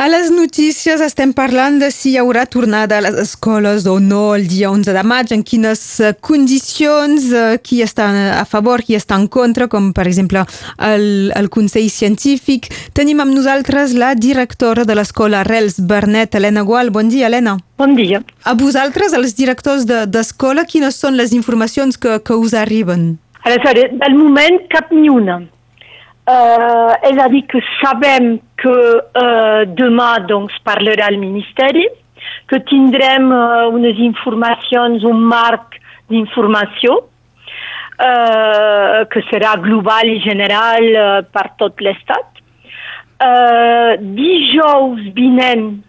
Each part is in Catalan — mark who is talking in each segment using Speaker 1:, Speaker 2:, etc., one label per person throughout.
Speaker 1: A les notícies estem parlant de si hi haurà tornada a les escoles o no el dia 11 de maig, en quines eh, condicions, eh, qui està a favor, qui està en contra, com per exemple el, el Consell Científic. Tenim amb nosaltres la directora de l'escola Rels Bernet, Helena Gual. Bon dia, Helena.
Speaker 2: Bon dia.
Speaker 1: A vosaltres, els directors d'escola, de, quines són les informacions que, que us arriben?
Speaker 2: Aleshores, del moment, cap ni una. Uh, és a dir, que sabem que uh, demà doncs, parlarà el Ministeri, que tindrem uh, unes informacions, un marc d'informació, uh, que serà global i general uh, per tot l'Estat. Uh, dijous vinent,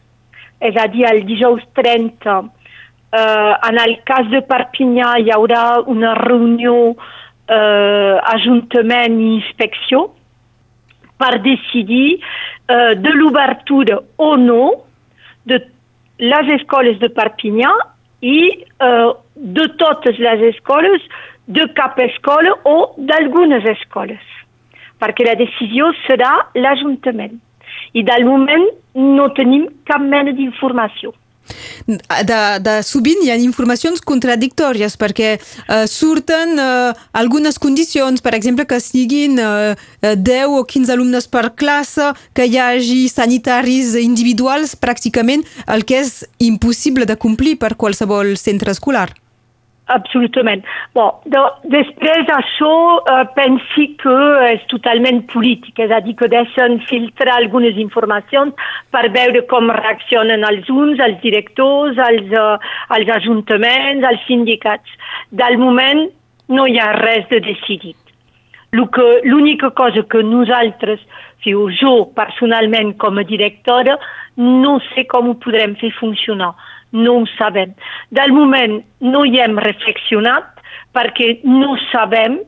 Speaker 2: és a dir, el dijous 30, uh, en el cas de Perpinyà hi haurà una reunió uh, Ajuntament i Inspecció, per decidir uh, de l'obertura o no de les escoles de Perpinyà i uh, de totes les escoles, de cap escola o d'algunes escoles, perquè la decisió serà l'Ajuntament. I del moment no tenim cap mena d'informació
Speaker 1: de, de sovint hi ha informacions contradictòries perquè uh, surten uh, algunes condicions, per exemple que siguin uh, 10 o 15 alumnes per classe, que hi hagi sanitaris individuals, pràcticament el que és impossible de complir per qualsevol centre escolar.
Speaker 2: Absolutament. Bon, de, després això eh, pensi que és totalment polític, és a dir, que deixen filtrar algunes informacions per veure com reaccionen els uns, els directors, els, uh, els ajuntaments, els sindicats. Del moment no hi ha res de decidit. L'única cosa que nosaltres, si jo personalment com a directora, no sé com ho podrem fer funcionar no ho sabem. Del moment no hi hem reflexionat perquè no sabem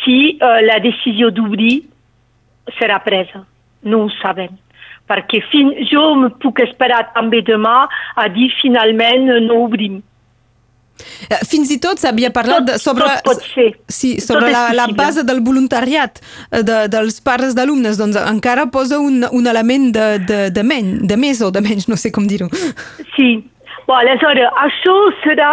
Speaker 2: si uh, la decisió d'obrir serà presa. No ho sabem. Perquè fin, jo me puc esperar també demà a dir finalment no obrim.
Speaker 1: Eh, fins i tot s'havia parlat
Speaker 2: tot,
Speaker 1: sobre,
Speaker 2: tot.
Speaker 1: Sí, sobre la, la base del voluntariat eh, de, dels pares d'alumnes. Doncs encara posa un, un element de, de, de, men, de més o de menys, no sé com dir-ho.
Speaker 2: Sí, Bon, aleshores, això serà,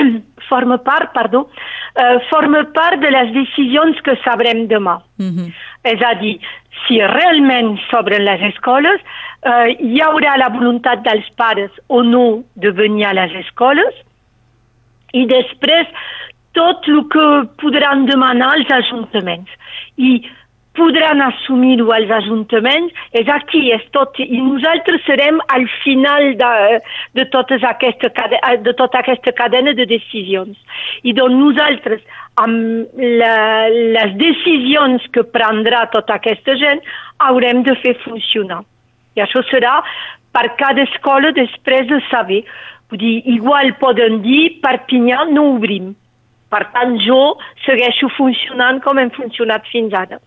Speaker 2: forma part, perdó, uh, forma part de les decisions que sabrem demà. Mm -hmm. És a dir, si realment s'obren les escoles, uh, hi haurà la voluntat dels pares o no de venir a les escoles i després tot el que podran demanar els ajuntaments. I podran assumir-ho els ajuntaments, és aquí, és tot, i nosaltres serem al final de, de, totes aquesta, de tota aquesta cadena de decisions. I doncs nosaltres, amb la, les decisions que prendrà tota aquesta gent, haurem de fer funcionar. I això serà per cada escola després de saber. Vull dir, igual poden dir, Perpinyà no obrim. Per tant, jo segueixo funcionant com hem funcionat fins ara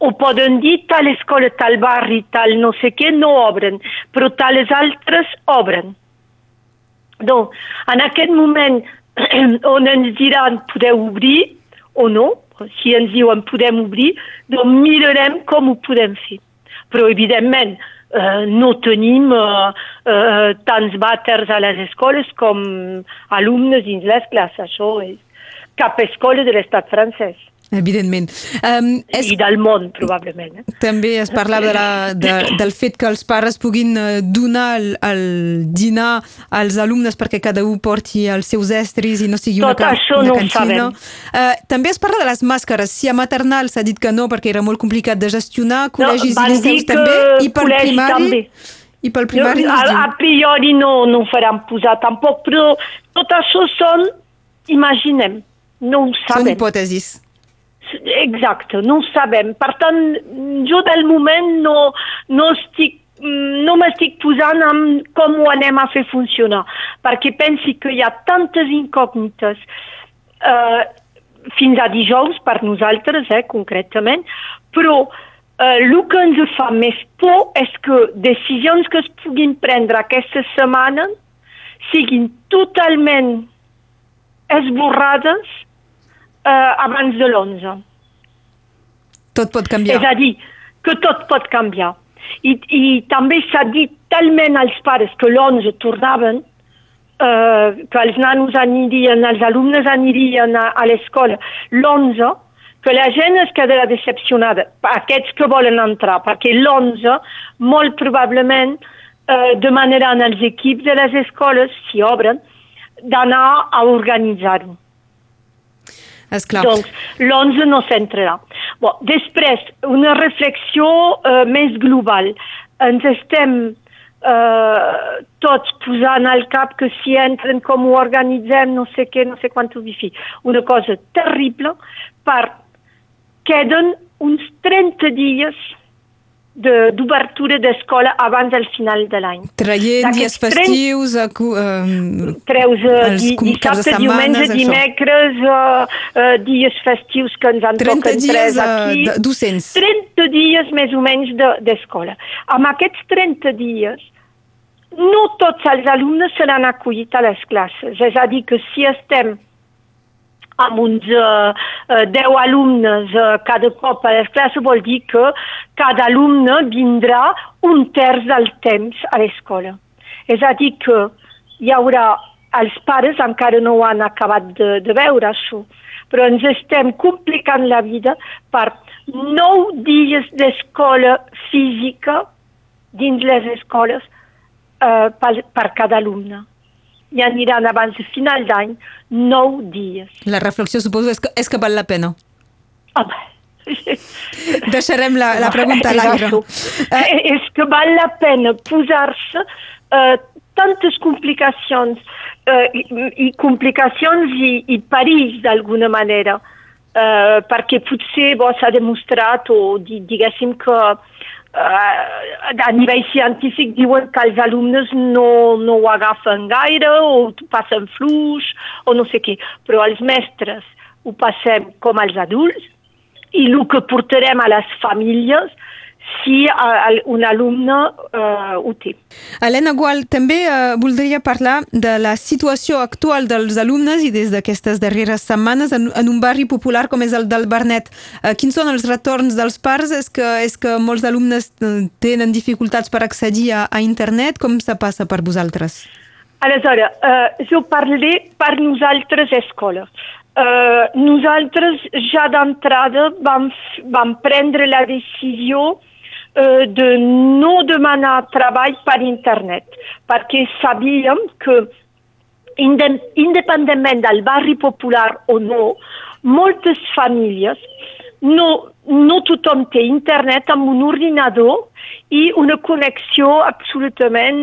Speaker 2: o poden dir tal escola, tal barri, tal no sé què, no obren, però tales altres obren. Donc, en aquest moment on ens diran podeu obrir o no, si ens diuen podem obrir, doncs mirarem com ho podem fer. Però, evidentment, eh, no tenim eh, eh, tants vàters a les escoles com alumnes dins les classes. Això és cap escola de l'estat francès.
Speaker 1: Evidentment. Um,
Speaker 2: és... I del món, probablement. Eh?
Speaker 1: També es parlava de la, de, del fet que els pares puguin eh, donar el, el dinar als alumnes perquè cada un porti els seus estris i no sigui
Speaker 2: Tot
Speaker 1: una,
Speaker 2: això
Speaker 1: una
Speaker 2: no
Speaker 1: cantina. Uh, també es parla de les màscares. Si a maternal s'ha dit que no perquè era molt complicat de gestionar, col·legis no, i liceus també, i pel primari... També. I pel primari
Speaker 2: no, a, a priori no, no ho faran posar tampoc, però tot això són, imaginem, no ho sabem.
Speaker 1: Són hipòtesis.
Speaker 2: Exacte, no ho sabem. Per tant, jo del moment no, no estic no m'estic posant amb com ho anem a fer funcionar, perquè pensi que hi ha tantes incògnites eh, fins a dijous per nosaltres, eh, concretament, però eh, el que ens fa més por és que decisions que es puguin prendre aquesta setmana siguin totalment esborrades eh, abans de l'11.
Speaker 1: Tot pot canviar.
Speaker 2: És a dir, que tot pot canviar. I, i també s'ha dit talment als pares que l'11 tornaven eh, que els nanos anirien, els alumnes anirien a, a l'escola l'11, que la gent es quedarà decepcionada, aquests que volen entrar, perquè l'11 molt probablement eh, demanaran als equips de les escoles, si obren, d'anar a organitzar-ho.
Speaker 1: Esclar.
Speaker 2: Donc, l'11 no s'entrarà. Bon, després, una reflexió eh, més global. Ens estem eh, tots posant al cap que si entren com ho organitzem, no sé què, no sé quant ho bifi. Una cosa terrible per queden uns 30 dies d'obertura de, d'escola abans del final de l'any.
Speaker 1: Traient dies festius, a,
Speaker 2: uh, treus uh, di, dissabte, diumenge, això. dimecres, uh, uh, dies festius que ens en toquen
Speaker 1: dies,
Speaker 2: tres aquí.
Speaker 1: Uh, docents.
Speaker 2: 30 dies més o menys d'escola. De, Amb aquests 30 dies, no tots els alumnes seran acollit a les classes. És a dir, que si estem amb uns uh, 10 alumnes uh, cada cop a les classes vol dir que cada alumne vindrà un terç del temps a l'escola. És a dir que hi haurà els pares encara no ho han acabat de, de veure això, però ens estem complicant la vida per nou dies d'escola física dins les escoles uh, per, per cada alumne i aniran abans de final d'any nou dies.
Speaker 1: La reflexió suposo és que, és que val la pena.
Speaker 2: Home,
Speaker 1: Deixarem la, la pregunta a l'aire.
Speaker 2: Eh? És que val la pena posar-se eh, tantes complicacions eh, i, i complicacions i, i perills d'alguna manera eh, perquè potser s'ha demostrat o diguéssim que uh, a nivell científic diuen que els alumnes no, no ho agafen gaire o passen fluix o no sé què, però els mestres ho passem com els adults i el que portarem a les famílies si un alumne uh, ho té.
Speaker 1: Helena Gual, també uh, voldria parlar de la situació actual dels alumnes i des d'aquestes darreres setmanes en, en un barri popular com és el del Bernet. Uh, quins són els retorns dels pares? És que, és que molts alumnes tenen dificultats per accedir a, a internet? Com se passa per vosaltres?
Speaker 2: Aleshores, uh, jo parlaré per nosaltres escola. Uh, nosaltres ja d'entrada vam, vam prendre la decisió euh, de no demanar treball per internet, perquè sabíem que independentment del barri popular o no, moltes famílies no, no tothom internet un ordinador i una connexió absolutament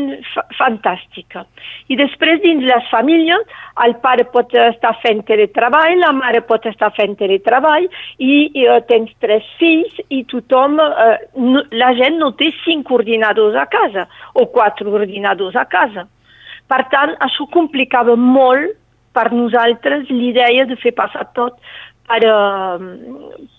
Speaker 2: fantàstica. I després dins les famílies el pare pot estar fent teletreball, la mare pot estar fent teletreball i, i uh, tens tres fills i tothom, uh, no, la gent no té cinc ordinadors a casa o quatre ordinadors a casa. Per tant, això complicava molt per nosaltres l'idea de fer passar tot per, uh,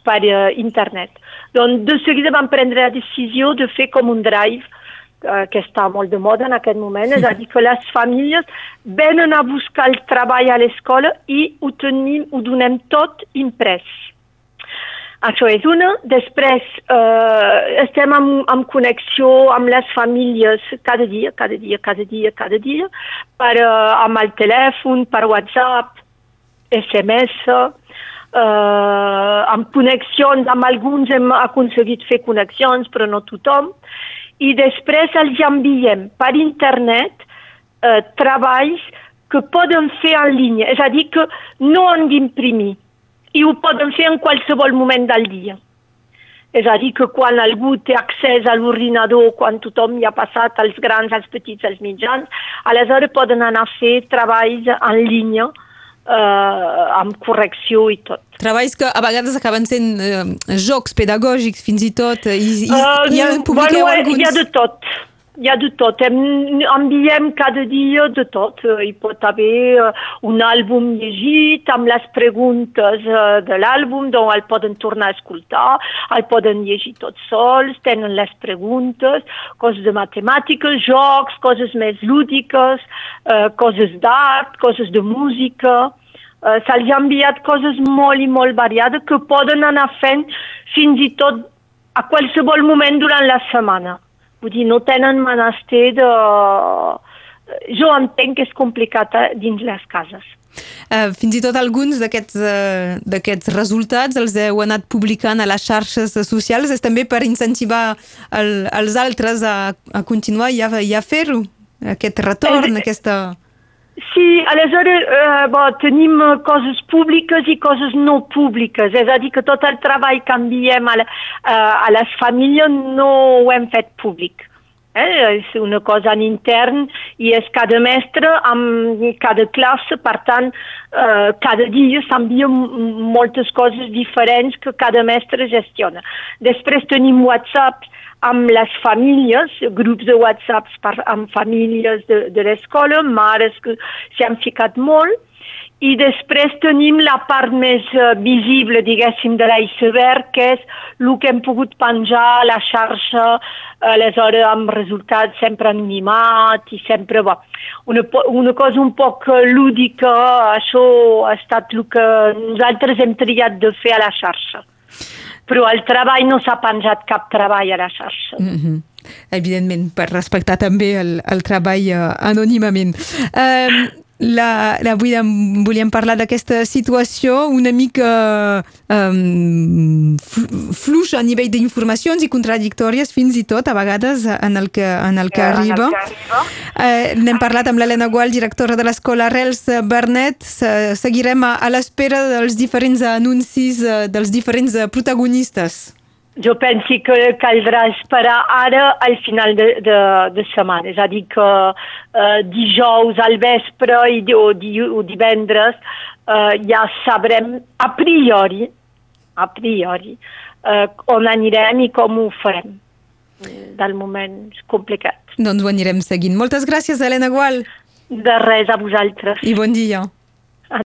Speaker 2: per uh, internet. Doncs de seguida vam prendre la decisió de fer com un drive uh, que està molt de moda en aquest moment, és a dir, que les famílies venen a buscar el treball a l'escola i ho, tenim, ho donem tot imprès. Això és una. Després eh, estem en, en connexió amb les famílies cada dia, cada dia, cada dia, cada dia, per, eh, amb el telèfon, per WhatsApp, SMS, eh, amb connexions, amb alguns hem aconseguit fer connexions, però no tothom, i després els enviem per internet eh, treballs que poden fer en línia, és a dir, que no han d'imprimir, i ho poden fer en qualsevol moment del dia. És a dir, que quan algú té accés a l'ordinador, quan tothom hi ha passat, els grans, els petits, els mitjans, aleshores poden anar a fer treballs en línia, eh, amb correcció i tot.
Speaker 1: Treballs que a vegades acaben sent eh, jocs pedagògics fins i tot. I, i, uh,
Speaker 2: i ja bueno, alguns... Hi ha de tot hi ha de tot. Hem, enviem cada dia de tot. Hi pot haver un àlbum llegit amb les preguntes de l'àlbum, d'on el poden tornar a escoltar, el poden llegir tots sols, tenen les preguntes, coses de matemàtiques, jocs, coses més lúdiques, coses d'art, coses de música. Uh, Se'ls ha enviat coses molt i molt variades que poden anar fent fins i tot a qualsevol moment durant la setmana Vull dir, no tenen menester de... Jo entenc que és complicat eh, dins les cases.
Speaker 1: Uh, fins i tot alguns d'aquests uh, resultats els heu anat publicant a les xarxes socials. És també per incentivar el, els altres a, a continuar i a, i a fer-ho, aquest retorn, eh, aquesta...
Speaker 2: Sí, aleshores eh, bo, tenim coses públiques i coses no públiques, és a dir, que tot el treball que enviem a, la, a les famílies no ho hem fet públic. Eh? És una cosa en intern i és cada mestre amb cada classe, per tant, eh, cada dia s'envien moltes coses diferents que cada mestre gestiona. Després tenim WhatsApp amb les famílies, grups de WhatsApp per, amb famílies de, de l'escola, mares que s'hi han ficat molt, i després tenim la part més uh, visible, diguéssim, de l'iceberg, que és el que hem pogut penjar a la xarxa, aleshores amb resultats sempre animat i sempre, bo, una, una cosa un poc lúdica, això ha estat el que nosaltres hem triat de fer a la xarxa. Però el treball no s'ha penjat cap treball a la xarxa. Mm -hmm
Speaker 1: evidentment, per respectar també el, el treball uh, anònimament. Uh, la, la, avui volíem parlar d'aquesta situació una mica um, fluixa a nivell d'informacions i contradictòries fins i tot a vegades en el que, en el que eh, arriba. El que arriba. Eh, N'hem parlat amb l'Helena Gual, directora de l'escola Arrels Bernet. Seguirem a, a l'espera dels diferents anuncis eh, dels diferents protagonistes.
Speaker 2: Jo penso que caldrà esperar ara al final de, de, de setmana, és a dir que eh, dijous al vespre i, o, di, o divendres eh, ja sabrem a priori, a priori, eh, on anirem i com ho farem. Del moment és complicat.
Speaker 1: Doncs ho anirem seguint. Moltes gràcies, Helena Gual.
Speaker 2: De res, a vosaltres.
Speaker 1: I bon dia.